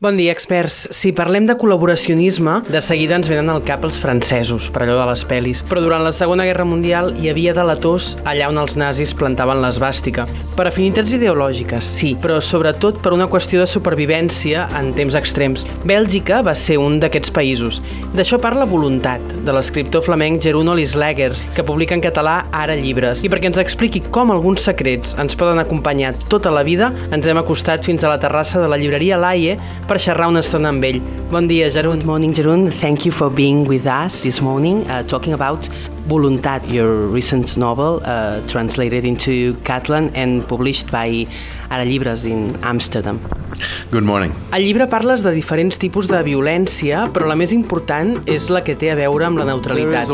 Bon dia, experts. Si parlem de col·laboracionisme, de seguida ens venen al cap els francesos, per allò de les pel·lis. Però durant la Segona Guerra Mundial hi havia delators allà on els nazis plantaven l'esbàstica. Per afinitats ideològiques, sí, però sobretot per una qüestió de supervivència en temps extrems. Bèlgica va ser un d'aquests països. D'això parla Voluntat, de l'escriptor flamenc Geruno Lislegers, que publica en català ara llibres. I perquè ens expliqui com alguns secrets ens poden acompanyar tota la vida, ens hem acostat fins a la terrassa de la llibreria Laie per xerrar una estona amb ell. Bon dia, Jarun. Good morning, Jarun. Thank you for being with us this morning, uh, talking about Voluntat, your recent novel, uh, translated into Catalan and published by Ara Llibres in Amsterdam. Good morning. Al llibre parles de diferents tipus de violència, però la més important és la que té a veure amb la neutralitat.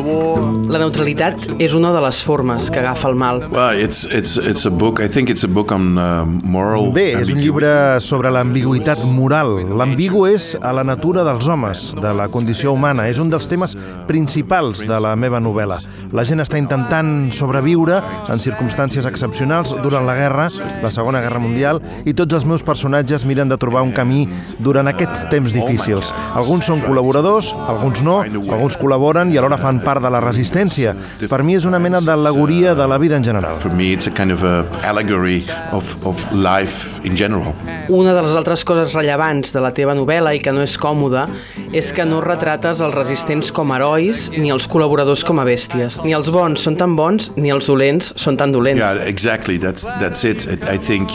La neutralitat és una de les formes que agafa el mal. Well, it's it's it's a book. I think it's a book on uh, moral. Bé, és un llibre sobre l'ambigüitat moral. L'ambigu és a la natura dels homes, de la condició humana. És un dels temes principals de la meva novel·la. La gent està intentant sobreviure en circumstàncies excepcionals durant la guerra, la Segona Guerra Mundial, i tots els meus personatges miren de trobar un camí durant aquests temps difícils. Alguns són col·laboradors, alguns no, alguns col·laboren i alhora fan part de la resistència. Per mi és una mena d'al·legoria de la vida en general. For me, it's a kind of a allegory of of life in general. Una de les altres coses rellevants de la teva novel·la i que no és còmoda és que no retrates els resistents com herois ni els col·laboradors com a bèsties. Ni els bons són tan bons ni els dolents són tan dolents. Yeah, exactly. That's that's it. I think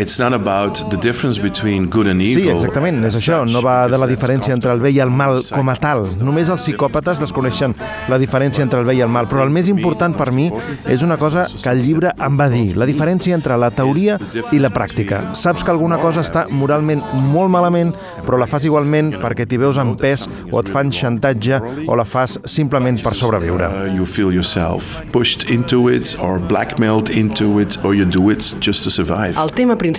it's not about the difference between good and evil. Sí, exactament, és això. No va de la diferència entre el bé i el mal com a tal. Només els psicòpates desconeixen la diferència entre el bé i el mal. Però el més important per mi és una cosa que el llibre em va dir, la diferència entre la teoria i la pràctica. Saps que alguna cosa està moralment molt malament, però la fas igualment perquè t'hi veus en pes o et fan xantatge o la fas simplement per sobreviure. Uh, you feel yourself pushed into it or blackmailed into it or you do it just to survive. El tema principal,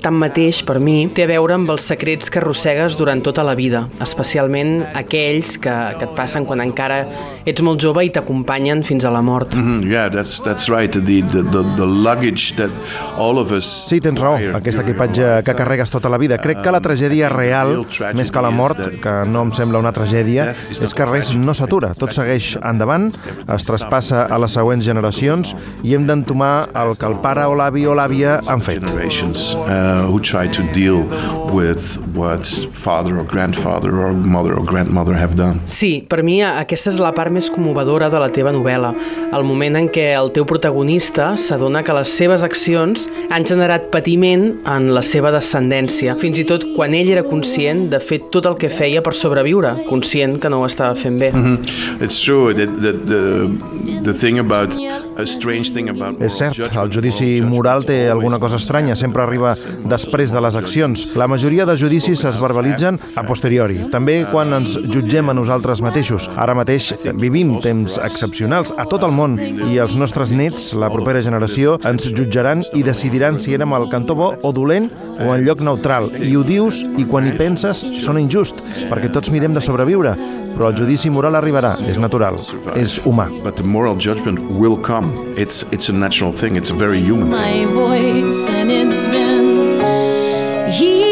tanmateix, per mi, té a veure amb els secrets que arrossegues durant tota la vida, especialment aquells que, que et passen quan encara ets molt jove i t'acompanyen fins a la mort. Mhm, yeah, that's that's right. The, the the the luggage that all of us Sí, tens raó, aquest equipatge que carregues tota la vida. Crec que la tragèdia real, més que la mort, que no em sembla una tragèdia, és que res no s'atura. Tot segueix endavant, es traspassa a les següents generacions i hem d'entomar el que el pare o l'avi o l'àvia han fet. Generations uh, who try to deal with what father or grandfather or mother or grandmother have done. Sí, per mi aquesta és la part més commovedora de la teva novel·la, el moment en què el teu protagonista s'adona que les seves accions han generat patiment en la seva descendència, fins i tot quan ell era conscient de fer tot el que feia per sobreviure, conscient que no ho estava fent bé. Mm -hmm. It's true that the, the, the thing about a strange thing about És cert, el judici moral té alguna cosa estranya, sempre arriba després de les accions. La majoria de judicis es verbalitzen a posteriori, també quan ens jutgem a nosaltres mateixos. Ara mateix vivim temps excepcionals a tot el món i els nostres nets, la propera generació, ens jutjaran i decidiran si érem al cantó bo o dolent o en lloc neutral. I ho dius i quan hi penses sona injust, perquè tots mirem de sobreviure, però el judici moral arribarà, és natural, és humà. But the moral judgment will come. It's it's a natural thing. It's very human. my voice and it's been healed.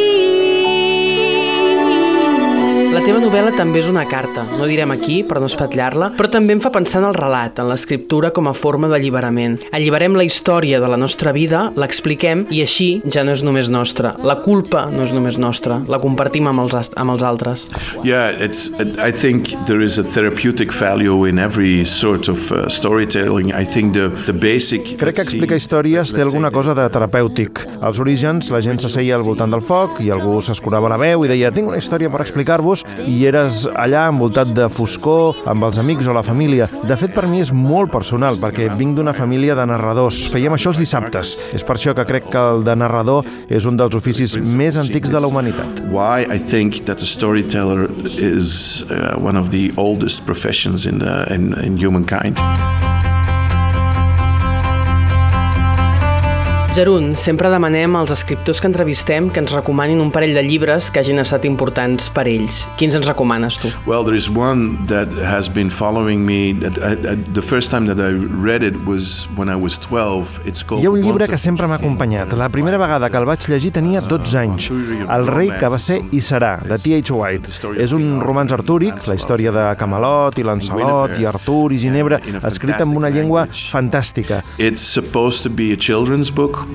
Teva novel·la també és una carta, no direm aquí per no espatllar-la, però també em fa pensar en el relat, en l'escriptura com a forma d'alliberament. Alliberem la història de la nostra vida, l'expliquem i així ja no és només nostra. La culpa no és només nostra, la compartim amb els, amb els altres. Yeah, it's. I think there is a therapeutic value in every sort of uh, storytelling. I think the the basic. Crec que explicar històries té alguna cosa de terapèutic. Als orígens, la gent s'asseia al voltant del foc i algú s'escurava la veu i deia tinc una història per explicar-vos i eres allà envoltat de foscor amb els amics o la família. De fet, per mi és molt personal perquè vinc d'una família de narradors. Fèiem això els dissabtes. És per això que crec que el de narrador és un dels oficis més antics de la humanitat. Why I think that the storyteller is uh, one of the oldest professions in the, in, in humankind. Jerún, sempre demanem als escriptors que entrevistem que ens recomanin un parell de llibres que hagin estat importants per ells. Quins ens recomanes tu? Well, there is one that has been following me. That I, I, the first time that I read it was when I was 12. It's called Hi ha un llibre que sempre m'ha acompanyat. La primera vegada que el vaig llegir tenia 12 anys. El rei que va ser i serà, de T.H. White. És un romanç artúric, la història de Camelot i Lancelot i Artur i Ginebra, escrit amb una llengua fantàstica. It's supposed to be a children's book.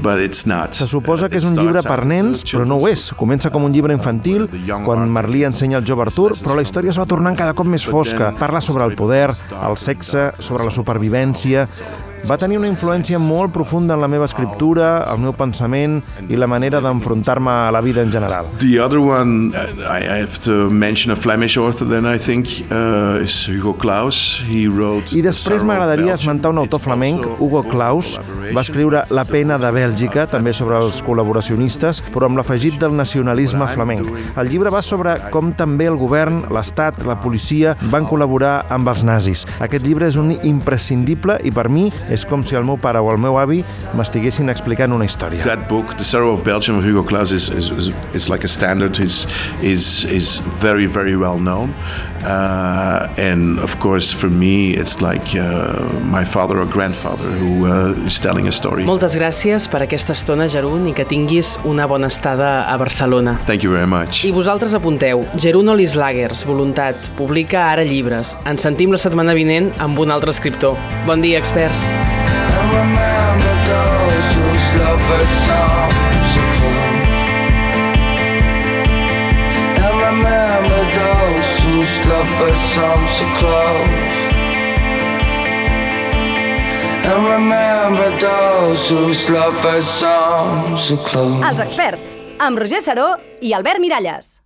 Se suposa que és un llibre per nens, però no ho és. Comença com un llibre infantil, quan Merlí ensenya al jove Artur, però la història es va tornant cada cop més fosca. Parla sobre el poder, el sexe, sobre la supervivència... Va tenir una influència molt profunda en la meva escriptura, el meu pensament i la manera d'enfrontar-me a la vida en general. The other one, I have to mention a Flemish author then I think, uh, is Hugo Claus. He wrote I després m'agradaria esmentar un autor flamenc, Hugo Claus. Va escriure La pena de Bèlgica, també sobre els col·laboracionistes, però amb l'afegit del nacionalisme flamenc. El llibre va sobre com també el govern, l'Estat, la policia van col·laborar amb els nazis. Aquest llibre és un imprescindible i per mi és com si el meu pare o el meu avi m'estiguessin explicant una història. That book, The Sorrow of Belgium of Hugo Claus, is, is, is, is like a standard. is is is very very well known, uh, and of course for me it's like uh, my father or grandfather who uh, is telling a story. Moltes gràcies per aquesta estona, Jerún, i que tinguis una bona estada a Barcelona. Thank you very much. I vosaltres apunteu, Jerún Olislagers, Voluntat, publica ara llibres. Ens sentim la setmana vinent amb un altre escriptor. Bon dia, experts. Remember those whose lovers songs so close. And remember those whose lovers songs so close. And remember those whose lovers songs so close. Els experts, amb Roger Saró i Albert Miralles.